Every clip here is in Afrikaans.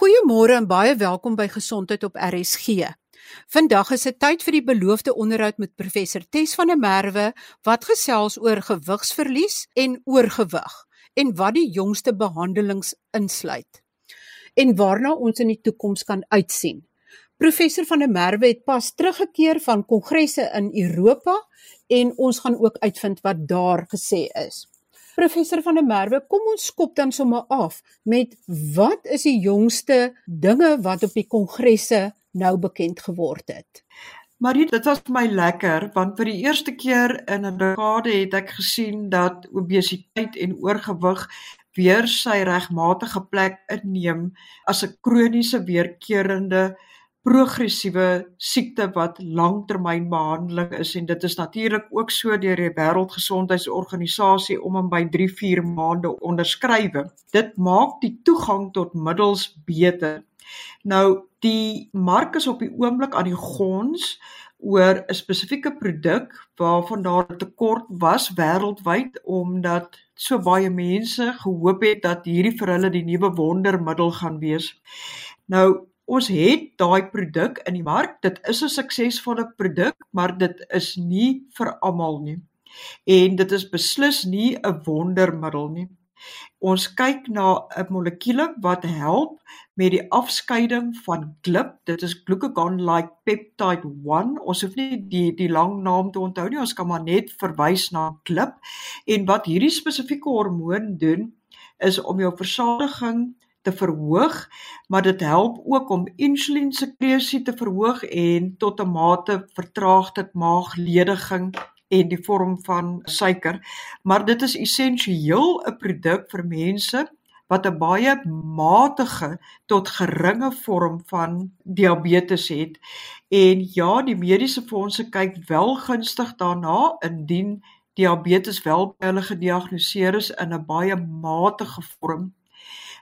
Goeiemôre en baie welkom by Gesondheid op RSG. Vandag is dit tyd vir die beloofde onderhoud met professor Tes van der Merwe wat gesels oor gewigsverlies en oorgewig en wat die jongste behandelings insluit en waarna ons in die toekoms kan uitsien. Professor van der Merwe het pas teruggekeer van kongresse in Europa en ons gaan ook uitvind wat daar gesê is. Professor van der Merwe, kom ons skop dan sommer af met wat is die jongste dinge wat op die kongresse nou bekend geword het? Marie, dit was vir my lekker want vir die eerste keer in 'n dekade het ek gesien dat obesiteit en oorgewig weer sy regmatige plek inneem as 'n kroniese weerkerende progressiewe siekte wat langtermynbehandeling is en dit is natuurlik ook so deur die Wêreldgesondheidsorganisasie om en by 3-4 maande onderskrywe. Dit maak die toegang tot middels beter. Nou die mark is op die oomblik aan die gons oor 'n spesifieke produk waarvan daar 'n tekort was wêreldwyd omdat so baie mense gehoop het dat hierdie vir hulle die nuwe wondermiddel gaan wees. Nou ons het daai produk in die mark. Dit is 'n suksesvolle produk, maar dit is nie vir almal nie. En dit is beslis nie 'n wondermiddel nie. Ons kyk na 'n molekuule wat help met die afskeiding van GLP. Dit is glucagon-like peptide 1. Ons hoef nie die die lang naam te onthou nie. Ons kan maar net verwys na GLP. En wat hierdie spesifieke hormoon doen is om jou versadiging te verhoog, maar dit help ook om insuliensekresie te verhoog en tot 'n mate vertraag dit maaglediging en die vorm van suiker. Maar dit is essensieel 'n produk vir mense wat 'n baie matige tot geringe vorm van diabetes het. En ja, die mediese fondse kyk wel gunstig daarna indien diabetes wel by hulle gediagnoseer is in 'n baie matige vorm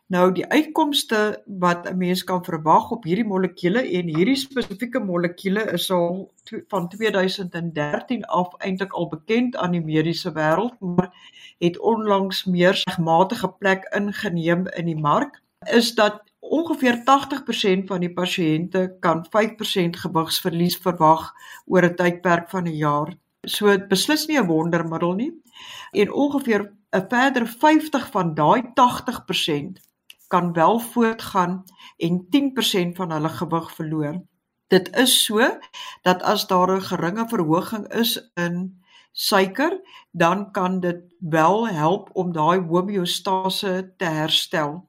Nou die uitkomste wat 'n mens kan verwag op hierdie molekuule en hierdie spesifieke molekuule is al van 2013 af eintlik al bekend aan die mediese wêreld, maar het onlangs meer regmatige plek ingeneem in die mark, is dat ongeveer 80% van die pasiënte kan 5% gewigsverlies verwag oor 'n tydperk van 'n jaar. So dit beslis nie 'n wondermiddel nie. En ongeveer 'n verder 50 van daai 80% kan wel voortgaan en 10% van hulle gewig verloor. Dit is so dat as daar 'n geringe verhoging is in suiker, dan kan dit wel help om daai homeostase te herstel.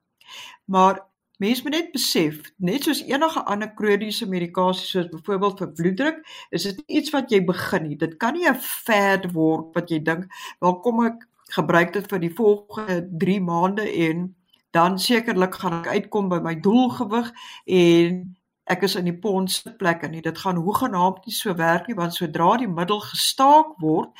Maar mense moet net besef, net soos enige ander kroniese medikasie soos byvoorbeeld vir bloeddruk, is dit iets wat jy begin nie. Dit kan nie 'n fad word wat jy dink, "Wel kom ek gebruik dit vir die volgende 3 maande en dan sekerlik gaan ek uitkom by my doelgewig en ek is in die pond sitplek en dit gaan hoegenaamd nie so werk nie want sodra die middel gestaak word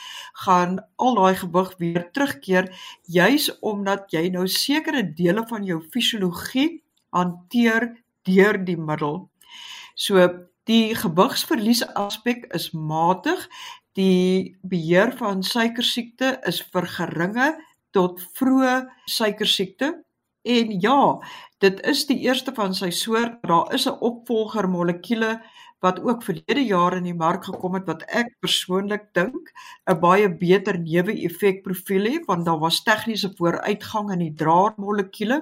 gaan al daai gewig weer terugkeer juis omdat jy nou sekere dele van jou fisiologie hanteer deur die middel. So die gewigsverlies aspek is matig. Die beheer van suikersiekte is vergeringe tot vroeë suikersiekte En ja, dit is die eerste van sy soort. Daar is 'n opvolger molekuule wat ook verlede jaar in die mark gekom het wat ek persoonlik dink 'n baie beter neeweffek profiel het want daar was tegniese vooruitgang in die draadmolekuule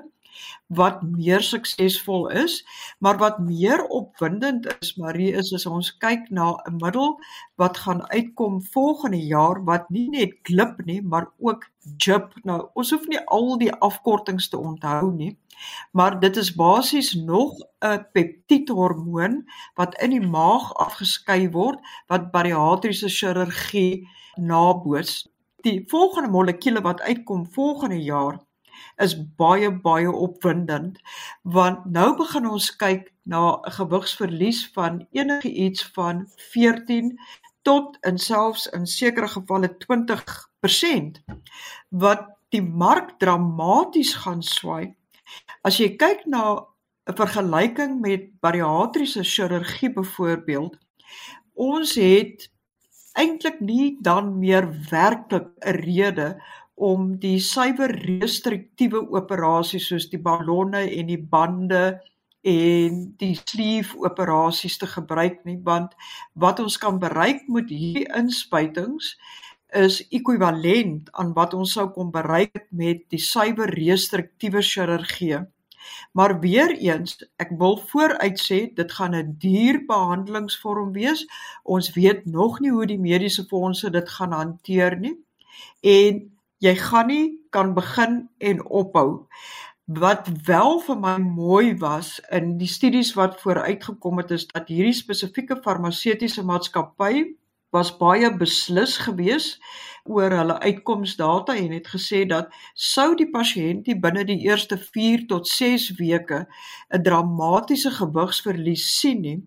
wat meer suksesvol is, maar wat meer opwindend is, Marie, is as ons kyk na 'n middel wat gaan uitkom volgende jaar wat nie net glip nie, maar ook JIP. Nou, ons hoef nie al die afkortings te onthou nie, maar dit is basies nog 'n peptiedhormoon wat in die maag afgeskei word wat bariatriese chirurgie naboots. Die volgende molekuule wat uitkom volgende jaar is baie baie opwindend want nou begin ons kyk na 'n gewigsverlies van enige iets van 14 tot in selfs in sekere gevalle 20% wat die mark dramaties gaan swaai. As jy kyk na 'n vergelyking met bariatriese chirurgie byvoorbeeld, ons het eintlik nie dan meer werklik 'n rede om die suiwer restriktiewe operasies soos die ballonne en die bande en die sleeve operasies te gebruik nie want wat ons kan bereik met hierdie inspuitings is ekwivalent aan wat ons sou kon bereik met die suiwer restruktiewe chirurgie. Maar weer eens, ek wil vooruit sê dit gaan 'n duur behandelingsvorm wees. Ons weet nog nie hoe die mediese fondse dit gaan hanteer nie. En jy gaan nie kan begin en ophou. Wat wel vir my mooi was in die studies wat vooruitgekom het is dat hierdie spesifieke farmaseutiese maatskappy was baie beslis gewees oor hulle uitkomsdata en het gesê dat sou die pasiënt binne die eerste 4 tot 6 weke 'n dramatiese gewigsverlies sien nie,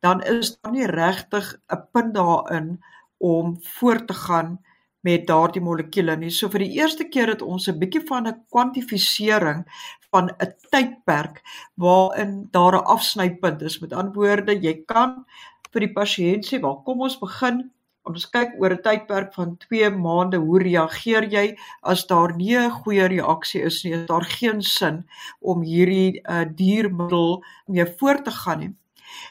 dan is daar nie regtig 'n punt daarin om voort te gaan met daardie molekule nie. So vir die eerste keer het ons 'n bietjie van 'n kwantifisering van 'n tydperk waarin daar 'n afsnypunt is. Met ander woorde, jy kan vir die pasiënt sê, "Wel, kom ons begin. Ons kyk oor 'n tydperk van 2 maande hoe reageer jy as daar nie 'n goeie reaksie is nie, is daar geen sin om hierdie uh, diermiddel mee voort te gaan nie."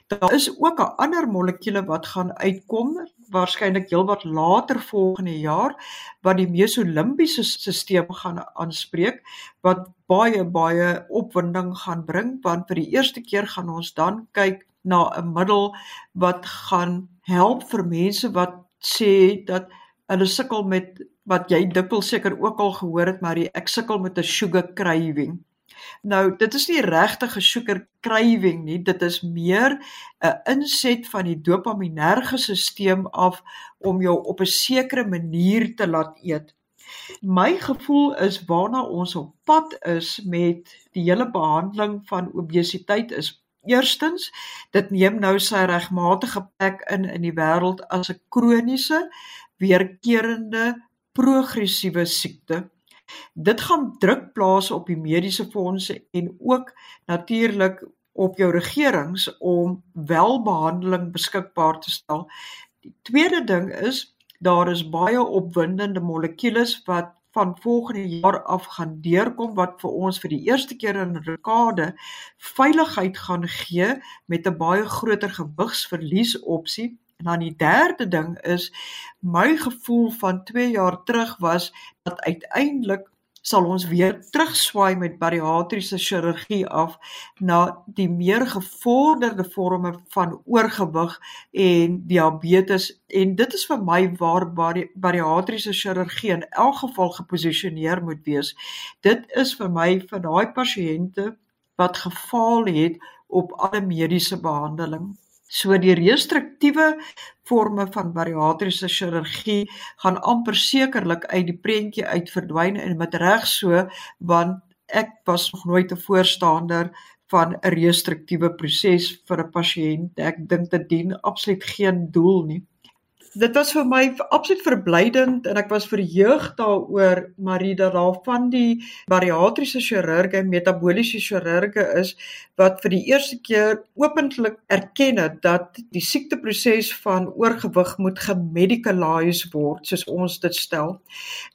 Daar is ook 'n ander molekule wat gaan uitkom waarskynlik heelwat later volgende jaar wat die mesolimbiese stelsel gaan aanspreek wat baie baie opwinding gaan bring want vir die eerste keer gaan ons dan kyk na 'n middel wat gaan help vir mense wat sê dat hulle sukkel met wat jy dikwels seker ook al gehoor het maar ek sukkel met 'n sugar craving. Nou dit is nie regtig 'n sugar craving nie, dit is meer 'n inset van die dopaminerge stelsel af om jou op 'n sekere manier te laat eet. My gevoel is waarna ons op pad is met die hele behandeling van obesiteit is Eerstens, dit neem nou sy regmatige plek in in die wêreld as 'n kroniese, weerkerende, progressiewe siekte. Dit gaan druk plaas op die mediese fondse en ook natuurlik op jou regerings om welbehandeling beskikbaar te stel. Die tweede ding is daar is baie opwindende molekules wat van volgende jaar af gaan deurkom wat vir ons vir die eerste keer in 'n dekade veiligheid gaan gee met 'n baie groter gewigsverlies opsie. En dan die derde ding is my gevoel van 2 jaar terug was dat uiteindelik sal ons weer terugswaai met bariatriese chirurgie af na die meer gevorderde forme van oorgewig en diabetes en dit is vir my waar bariatriese chirurgie in elk geval geposisioneer moet wees. Dit is vir my vir daai pasiënte wat gefaal het op alle mediese behandeling. So die restruktiewe forme van bariatriese chirurgie gaan amper sekerlik uit die prentjie uit verdwyn en met reg so want ek was nog nooit 'n voorstander van 'n restruktiewe proses vir 'n pasiënt. Ek dink dit dien absoluut geen doel nie dit was vir my absoluut verblydend en ek was verheug daaroor Marie dat daar van die bariatriese chirurge metaboliese chirurge is wat vir die eerste keer openlik erken het dat die siekteproses van oorgewig moet gemedicalize word soos ons dit stel.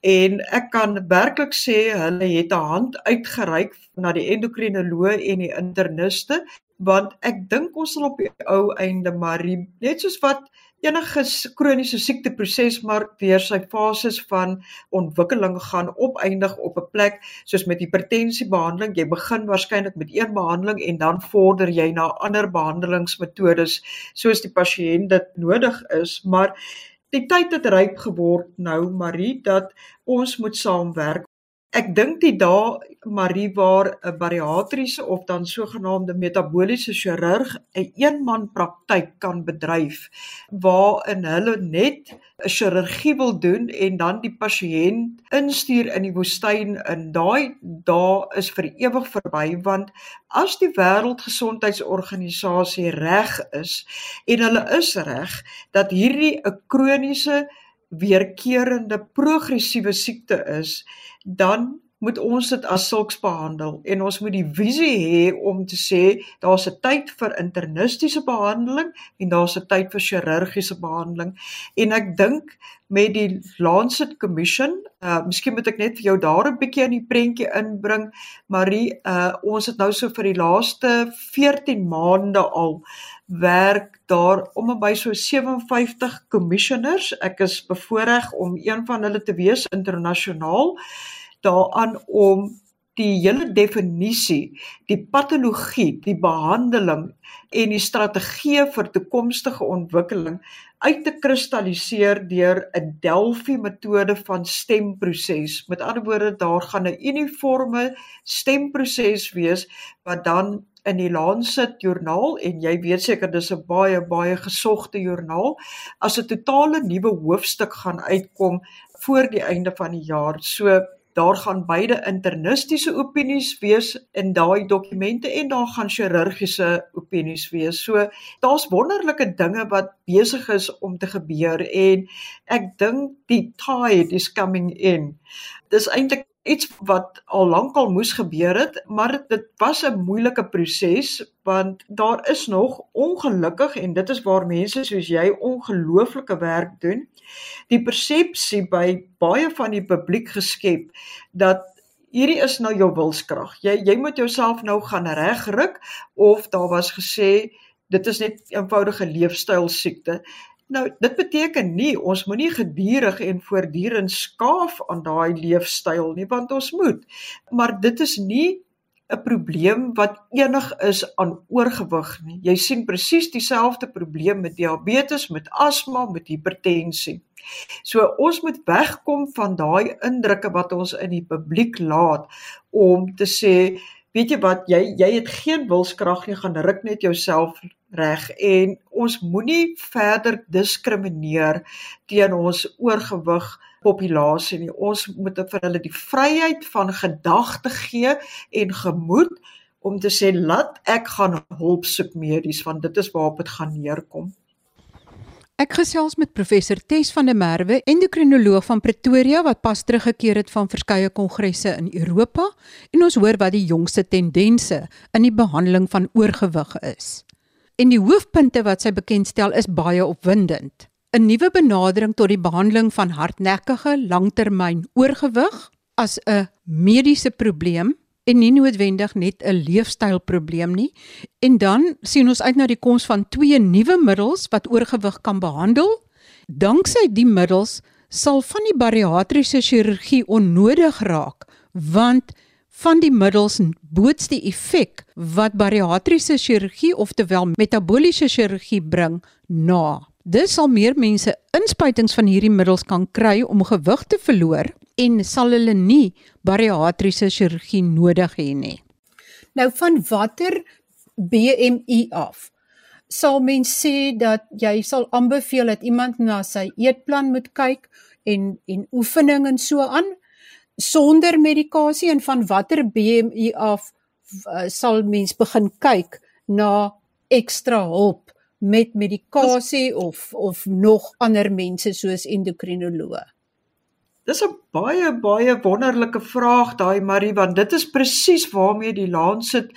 En ek kan werklik sê hulle het 'n hand uitgereik na die endokrinoloog en die interniste want ek dink ons sal op die ou einde Marie net soos wat enige kroniese siekteproses maar deur sy fases van ontwikkeling gaan opeindig op 'n plek soos met hipertensiebehandeling jy begin waarskynlik met een behandeling en dan vorder jy na ander behandelingsmetodes soos die pasiënt dit nodig is maar die tyd het ryp geword nou Marie dat ons moet saamwerk Ek dink die dae Marie waar 'n bariatriese of dan sogenaamde metaboliese chirurg 'n eenman praktyk kan bedryf waarin hulle net 'n chirurgie wil doen en dan die pasiënt instuur in die woestyn in daai dae is vir ewig verby want as die wêreldgesondheidsorganisasie reg is en hulle is reg dat hierdie 'n kroniese weerkerende progressiewe siekte is dan moet ons dit as sulks behandel en ons moet die visie hê om te sê daar's 'n tyd vir internistiese behandeling en daar's 'n tyd vir chirurgiese behandeling. En ek dink met die Lancet Commission, uh miskien moet ek net vir jou daar 'n bietjie in die prentjie inbring, Marie, uh ons het nou so vir die laaste 14 maande al werk daar om en by so 57 commissioners. Ek is bevoorreg om een van hulle te wees internasionaal daaraan om die hele definisie, die patologie, die behandeling en die strategie vir toekomstige ontwikkeling uit te kristalliseer deur 'n Delphi metode van stemproses. Met ander woorde, daar gaan 'n uniforme stemproses wees wat dan in die Lancet joernaal en jy weet seker dis 'n baie baie gesogte joernaal as 'n totale nuwe hoofstuk gaan uitkom voor die einde van die jaar. So daar gaan beide internistiese opinies wees in daai dokumente en daar gaan chirurgiese opinies wees. So daar's wonderlike dinge wat besig is om te gebeur en ek dink die tide is coming in. Dis eintlik iets wat al lankal moes gebeur het, maar dit was 'n moeilike proses want daar is nog ongelukkig en dit is waar mense soos jy ongelooflike werk doen. Die persepsie by baie van die publiek geskep dat hierdie is nou jou wilskrag. Jy jy moet jouself nou gaan regruk of daar was gesê dit is net eenvoudige leefstyl siekte. Nou, dit beteken nie ons moenie gedurig en voortdurend skaaf aan daai leefstyl nie, want ons moet. Maar dit is nie 'n probleem wat enig is aan oorgewig nie. Jy sien presies dieselfde probleem met diabetes, met asma, met hipertensie. So ons moet wegkom van daai indrukke wat ons in die publiek laat om te sê, weet jy wat, jy jy het geen wilskrag nie, gaan ruk net jouself reg en ons moenie verder diskrimineer teen ons oorgewig populasie nie. Ons moet vir hulle die vryheid van gedagte gee en gemoed om te sê laat ek gaan hulp soek medies want dit is waarop dit gaan neerkom. Ek gesels met professor Tes van der Merwe, endokrinoloog van Pretoria wat pas teruggekeer het van verskeie kongresse in Europa en ons hoor wat die jongste tendense in die behandeling van oorgewig is en die hoofpunte wat sy bekendstel is baie opwindend. 'n Nuwe benadering tot die behandeling van hardnekkige langtermyn oorgewig as 'n mediese probleem en nie noodwendig net 'n leefstylprobleem nie. En dan sien ons uit na die koms van twee nuwe middels wat oorgewig kan behandel. Danksy die middels sal van die bariatriese chirurgie onnodig raak want van die middels boots die effek wat bariatriese chirurgie oftewel metabooliese chirurgie bring na. Dis sal meer mense inspuitings van hierdie middels kan kry om gewig te verloor en sal hulle nie bariatriese chirurgie nodig hê nie. Nou van watter BMI af sal mens sê dat jy sal aanbeveel dat iemand na sy eetplan moet kyk en en oefening en so aan sonder medikasie en van watter BMI af uh, sal mens begin kyk na ekstra hulp met medikasie of of nog ander mense soos endokrinoloë? Dis 'n baie baie wonderlike vraag daai Marie want dit is presies waarmee die Lancet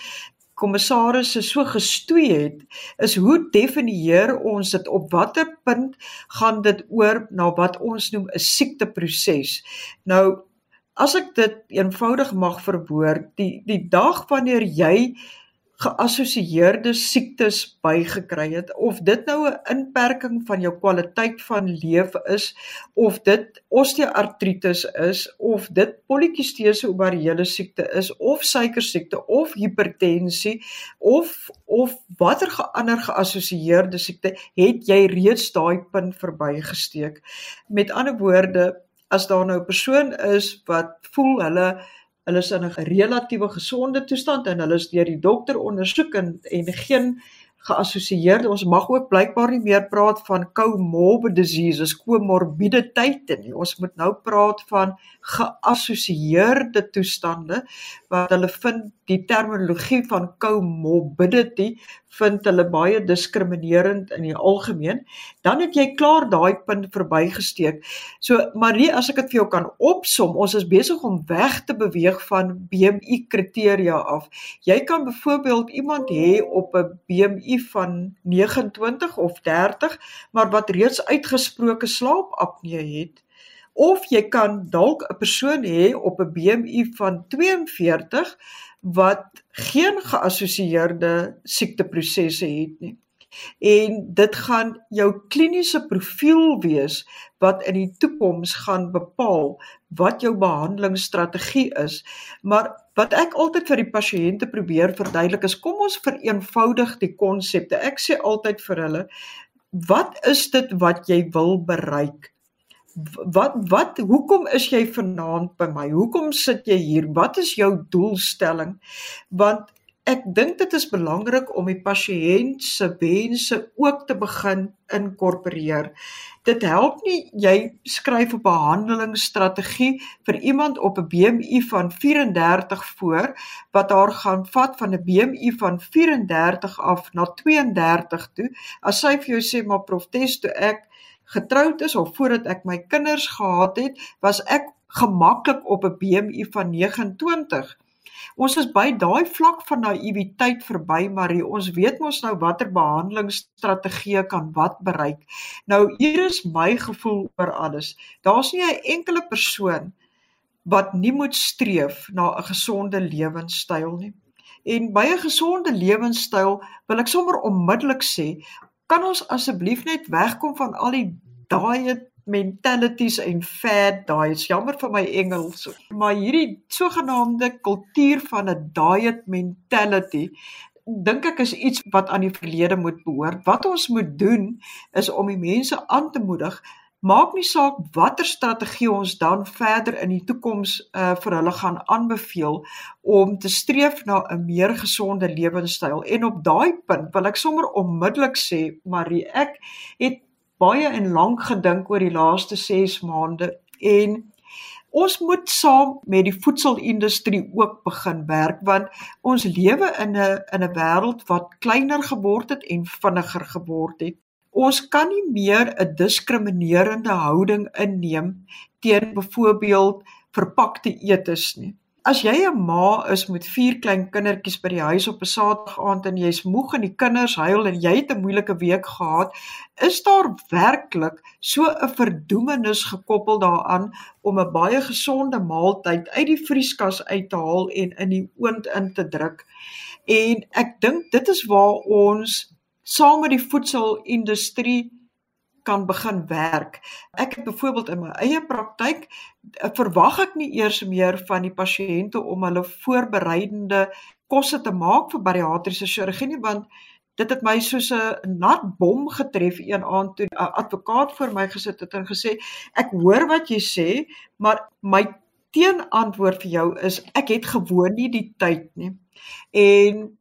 kommissarisse so gestoei het is hoe definieer ons dit op watter punt gaan dit oor na wat ons noem 'n siekteproses nou as ek dit eenvoudig mag verwoord, die die dag wanneer jy geassosieerde siektes bygekry het of dit nou 'n inperking van jou kwaliteit van lewe is of dit osteoartritis is of dit polikistese ovariële siekte is of suikersiekte of hipertensie of of watter geander geassosieerde siekte het jy reeds daai punt verbygesteek. Met ander woorde as daar nou 'n persoon is wat voel hulle hulle is in 'n relatiewe gesonde toestand en hulle is deur die dokter ondersoek en en geen geassosieerde ons mag ook blykbaar nie meer praat van comorbid diseases komorbiditeite nie. Ons moet nou praat van geassosieerde toestande wat hulle vind die terminologie van comorbidity vind hulle baie diskriminerend in die algemeen, dan het jy klaar daai punt verbygesteek. So Marie, as ek dit vir jou kan opsom, ons is besig om weg te beweeg van BMI kriteria af. Jy kan byvoorbeeld iemand hê op 'n BMI van 29 of 30, maar wat reeds uitgesproke slaapapnee het of jy kan dalk 'n persoon hê op 'n BMI van 42 wat geen geassosieerde siekteprosesse het nie. En dit gaan jou kliniese profiel wees wat in die toekoms gaan bepaal wat jou behandelingsstrategie is. Maar wat ek altyd vir die pasiënte probeer verduidelik is kom ons vereenvoudig die konsepte. Ek sê altyd vir hulle, wat is dit wat jy wil bereik? Wat wat hoekom is jy vanaand by my? Hoekom sit jy hier? Wat is jou doelstelling? Want ek dink dit is belangrik om die pasiënt se wense ook te begin inkorporeer. Dit help nie jy skryf 'n behandelingsstrategie vir iemand op 'n BMI van 34 voor wat haar gaan vat van 'n BMI van 34 af na 32 toe. As sy vir jou sê maar prof Testo ek getroud is of voordat ek my kinders gehad het, was ek gemaklik op 'n BMI van 29. Ons is by daai vlak van naïwiteit verby, maar ons weet mos nou watter behandelingsstrategie kan wat bereik. Nou hier is my gevoel oor alles. Daar's nie 'n enkele persoon wat nie moet streef na 'n gesonde lewenstyl nie. En by 'n gesonde lewenstyl wil ek sommer onmiddellik sê, kan ons asseblief net wegkom van al die diet mentalities en fad diets. Jammer vir my Engels, maar hierdie sogenaamde kultuur van 'n diet mentality dink ek is iets wat aan die verlede moet behoort. Wat ons moet doen is om die mense aan te moedig Maak nie saak watter strategie ons dan verder in die toekoms uh, vir hulle gaan aanbeveel om te streef na 'n meer gesonde lewenstyl. En op daai punt wil ek sommer onmiddellik sê, Marie, ek het baie en lank gedink oor die laaste 6 maande en ons moet saam met die voedselindustrie ook begin werk want ons lewe in 'n in 'n wêreld wat kleiner geword het en vinniger geword het ons kan nie meer 'n diskriminerende houding inneem teen byvoorbeeld verpakte eetes nie. As jy 'n ma is met vier klein kindertjies by die huis op 'n Saterdag aand en jy's moeg en die kinders huil en jy het 'n moeilike week gehad, is daar werklik so 'n verdoemenis gekoppel daaraan om 'n baie gesonde maaltyd uit die vrieskas uit te haal en in die oond in te druk. En ek dink dit is waar ons saam met die voedselindustrie kan begin werk. Ek het byvoorbeeld in my eie praktyk eh, verwag ek nie eers meer van die pasiënte om hulle voorbereidende kosse te maak vir bariatriese chirurgie nie want dit het my soos 'n nat bom getref een aand toe 'n advokaat voor my gesit het en gesê ek hoor wat jy sê maar my teenantwoord vir jou is ek het gewoon nie die tyd nie. En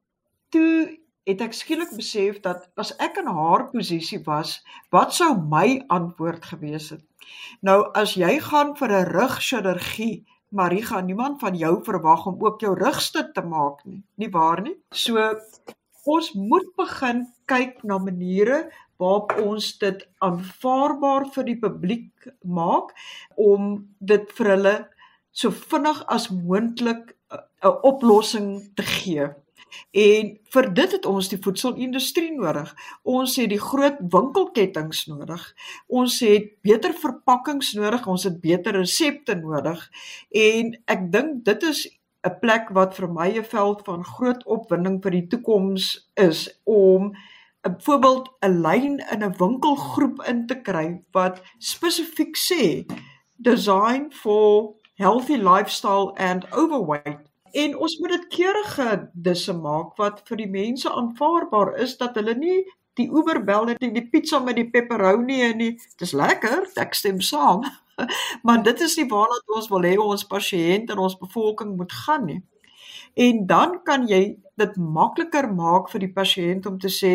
toe het ek skielik besef dat as ek in haar posisie was, wat sou my antwoord gewees het? Nou as jy gaan vir 'n rugchirurgie, Marie gaan niemand van jou verwag om ook jou rugstuk te maak nie, nie waar nie? So ons moet begin kyk na maniere waarop ons dit aanvaarbaar vir die publiek maak om dit vir hulle so vinnig as moontlik 'n oplossing te gee. En vir dit het ons die voedselindustrie nodig. Ons het die groot winkelketTINGS nodig. Ons het beter verpakkings nodig, ons het beter resepte nodig. En ek dink dit is 'n plek wat vir my 'n veld van groot opwinding vir die toekoms is om 'n voorbeeld 'n lyn in 'n winkelgroep in te kry wat spesifiek sê design for healthy lifestyle and overweight en ons moet dit keurige disse maak wat vir die mense aanvaarbaar is dat hulle nie die Uber bel net die pizza met die pepperoni en nie dis lekker ek stem saam maar dit is nie waarna ons wil hê ons pasiënt en ons bevolking moet gaan nie En dan kan jy dit makliker maak vir die pasiënt om te sê,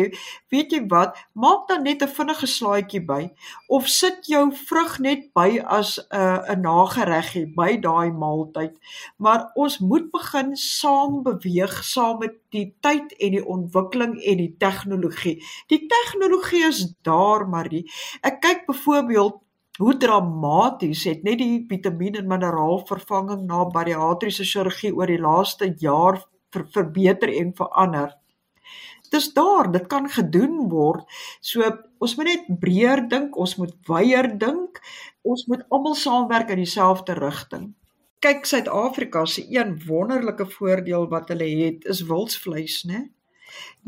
weet jy wat, maak dan net 'n vinnige slaaitjie by of sit jou vrug net by as 'n uh, 'n nagereggie by daai maaltyd. Maar ons moet begin saam beweeg saam met die tyd en die ontwikkeling en die tegnologie. Die tegnologie is daar, Marie. Ek kyk byvoorbeeld hoe dramaties het net die vitamien en mineraal vervanging na bariatriese chirurgie oor die laaste jaar ver, verbeter en verander. Dis daar, dit kan gedoen word. So ons moet net breër dink, ons moet wyeer dink. Ons moet almal saamwerk in dieselfde rigting. Kyk Suid-Afrika se een wonderlike voordeel wat hulle het is wildsvleis, né?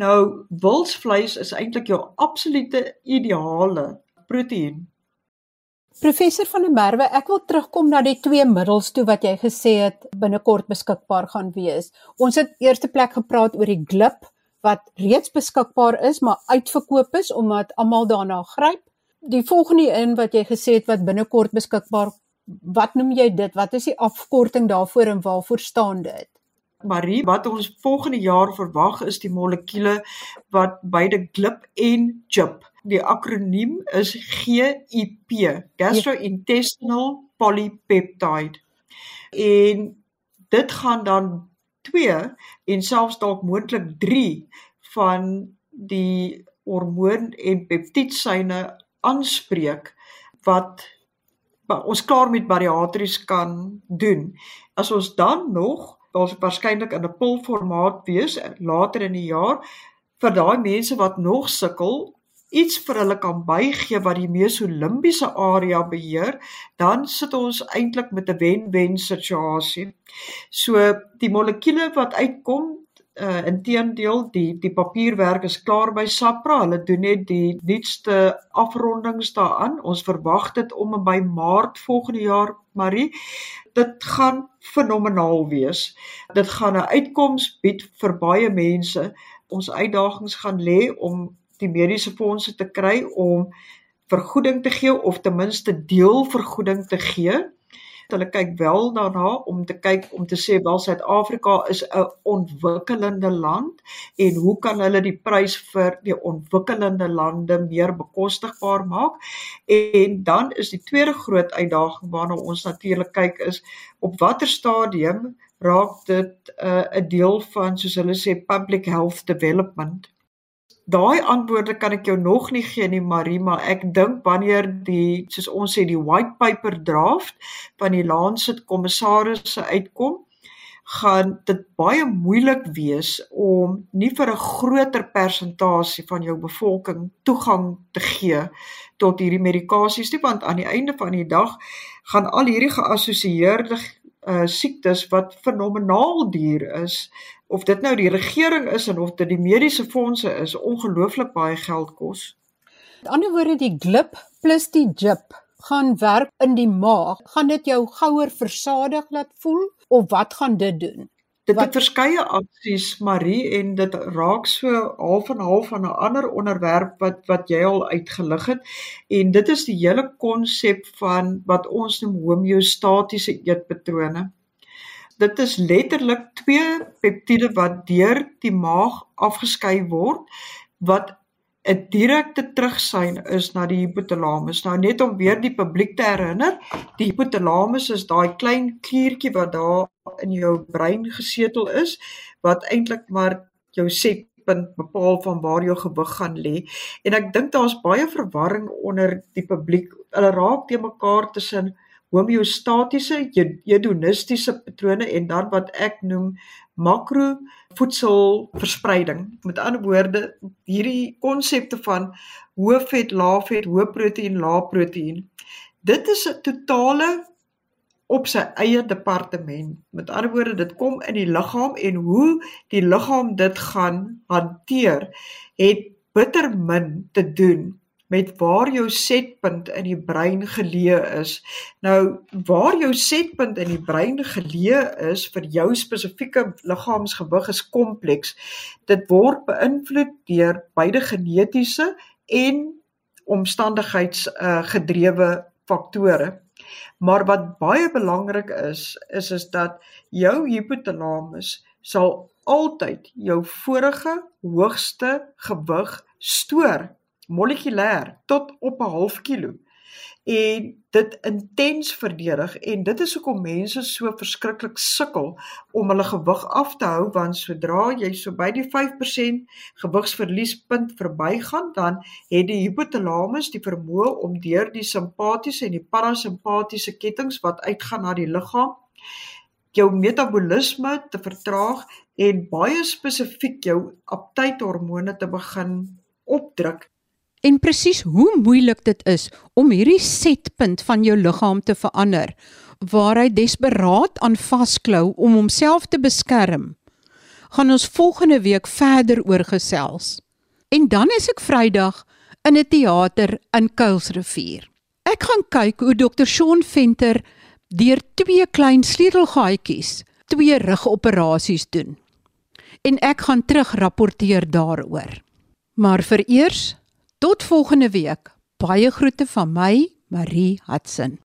Nou wildsvleis is eintlik jou absolute ideale proteïen Professor van der Merwe, ek wil terugkom na die twee middels toe wat jy gesê het binnekort beskikbaar gaan wees. Ons het eerste plek gepraat oor die glip wat reeds beskikbaar is, maar uitverkoop is omdat almal daarna gryp. Die volgende een wat jy gesê het wat binnekort beskikbaar, wat noem jy dit? Wat is die afkorting daarvoor en waarvoor staan dit? Marie, wat ons volgende jaar verwag is die molekuule wat beide glip en chip Die akroniem is GIP, gastrointestinal polypeptide. En dit gaan dan 2 en selfs dalk moontlik 3 van die hormoon en peptiedsyne aanspreek wat ons klaar met bariatries kan doen. As ons dan nog, daar's waarskynlik in 'n pilformaat wees later in die jaar vir daai mense wat nog sukkel iets vir hulle kan bygee wat die mesolimbiese area beheer, dan sit ons eintlik met 'n wen-wen situasie. So die molekuule wat uitkom uh inteendeel die die papierwerk is klaar by Sapra. Hulle doen net die nuutste afrondings daaraan. Ons verwag dit om by Maart volgende jaar, Marie. Dit gaan fenomenaal wees. Dit gaan 'n uitkoms bied vir baie mense. Ons uitdagings gaan lê om die mediese fondse te kry om vergoeding te gee of ten minste deelvergoeding te gee. Hulle kyk wel daarna om te kyk om te sê wel Suid-Afrika is 'n ontwikkelende land en hoe kan hulle die prys vir die ontwikkelende lande meer bekostigbaar maak? En dan is die tweede groot uitdaging waarna ons natuurlik kyk is op watter stadium raak dit 'n uh, deel van soos hulle sê public health development Daai antwoorde kan ek jou nog nie gee nie Marie, maar ek dink wanneer die soos ons sê die white paper draft van die Lancet kommissarisse uitkom, gaan dit baie moeilik wees om nie vir 'n groter persentasie van jou bevolking toegang te gee tot hierdie medikasies nie, want aan die einde van die dag gaan al hierdie geassosieerde uh siektes wat fenomenaal duur is of dit nou die regering is en of dit die mediese fondse is ongelooflik baie geld kos. Met ander woorde die glip plus die jip gaan werk in die maag. Gaan dit jou gouer versadig laat voel of wat gaan dit doen? Dit het verskeie aksies Marie en dit raak so half en half van 'n ander onderwerp wat wat jy al uitgelig het en dit is die hele konsep van wat ons noem homeostatiese eetpatrone. Dit is letterlik twee peptiede wat deur die maag afgeskei word wat 'n direkte terugsein is na die hypothalamus. Nou net om weer die publiek te herinner, die hypothalamus is daai klein kliertjie wat daar in jou brein gesetel is wat eintlik maar jou setpunt bepaal van waar jou gewig gaan lê. En ek dink daar's baie verwarring onder die publiek. Hulle raak te mekaar tussen homeostatiese hedonistiese patrone en dan wat ek noem makro voedselverspreiding. Met ander woorde, hierdie konsepte van hoë vet, lae vet, hoë proteïen, lae proteïen. Dit is 'n totale op sy eie departement. Met ander woorde, dit kom in die liggaam en hoe die liggaam dit gaan hanteer, het bitter min te doen met waar jou setpunt in die brein geleë is. Nou waar jou setpunt in die brein geleë is vir jou spesifieke liggaamsgewig is kompleks. Dit word beïnvloed deur beide genetiese en omstandigheids uh, gedrewe faktore. Maar wat baie belangrik is, is is dat jou hypothalamus sal altyd jou vorige hoogste gewig stoor molekulêr tot op 'n half kilo. En dit intens verdedig en dit is hoekom mense so verskriklik sukkel om hulle gewig af te hou want sodra jy so by die 5% gewigsverliespunt verbygaan dan het die hypothalamus die vermoë om deur die simpatiese en die parasimpatiese kettinge wat uitgaan na die liggaam jou metabolisme te vertraag en baie spesifiek jou aptythormone te begin opdruk en presies hoe moeilik dit is om hierdie setpunt van jou liggaam te verander waar hy desperaat aan vasklou om homself te beskerm gaan ons volgende week verder oor gesels. En dan is ek Vrydag in 'n teater in Kuilsrivier. Ek gaan kyk hoe dokter Shaun Venter deur twee klein sleutelgaatjies twee rugoperasies doen. En ek gaan terug rapporteer daaroor. Maar vereers Tot volgende week. Baie groete van my, Marie Hudson.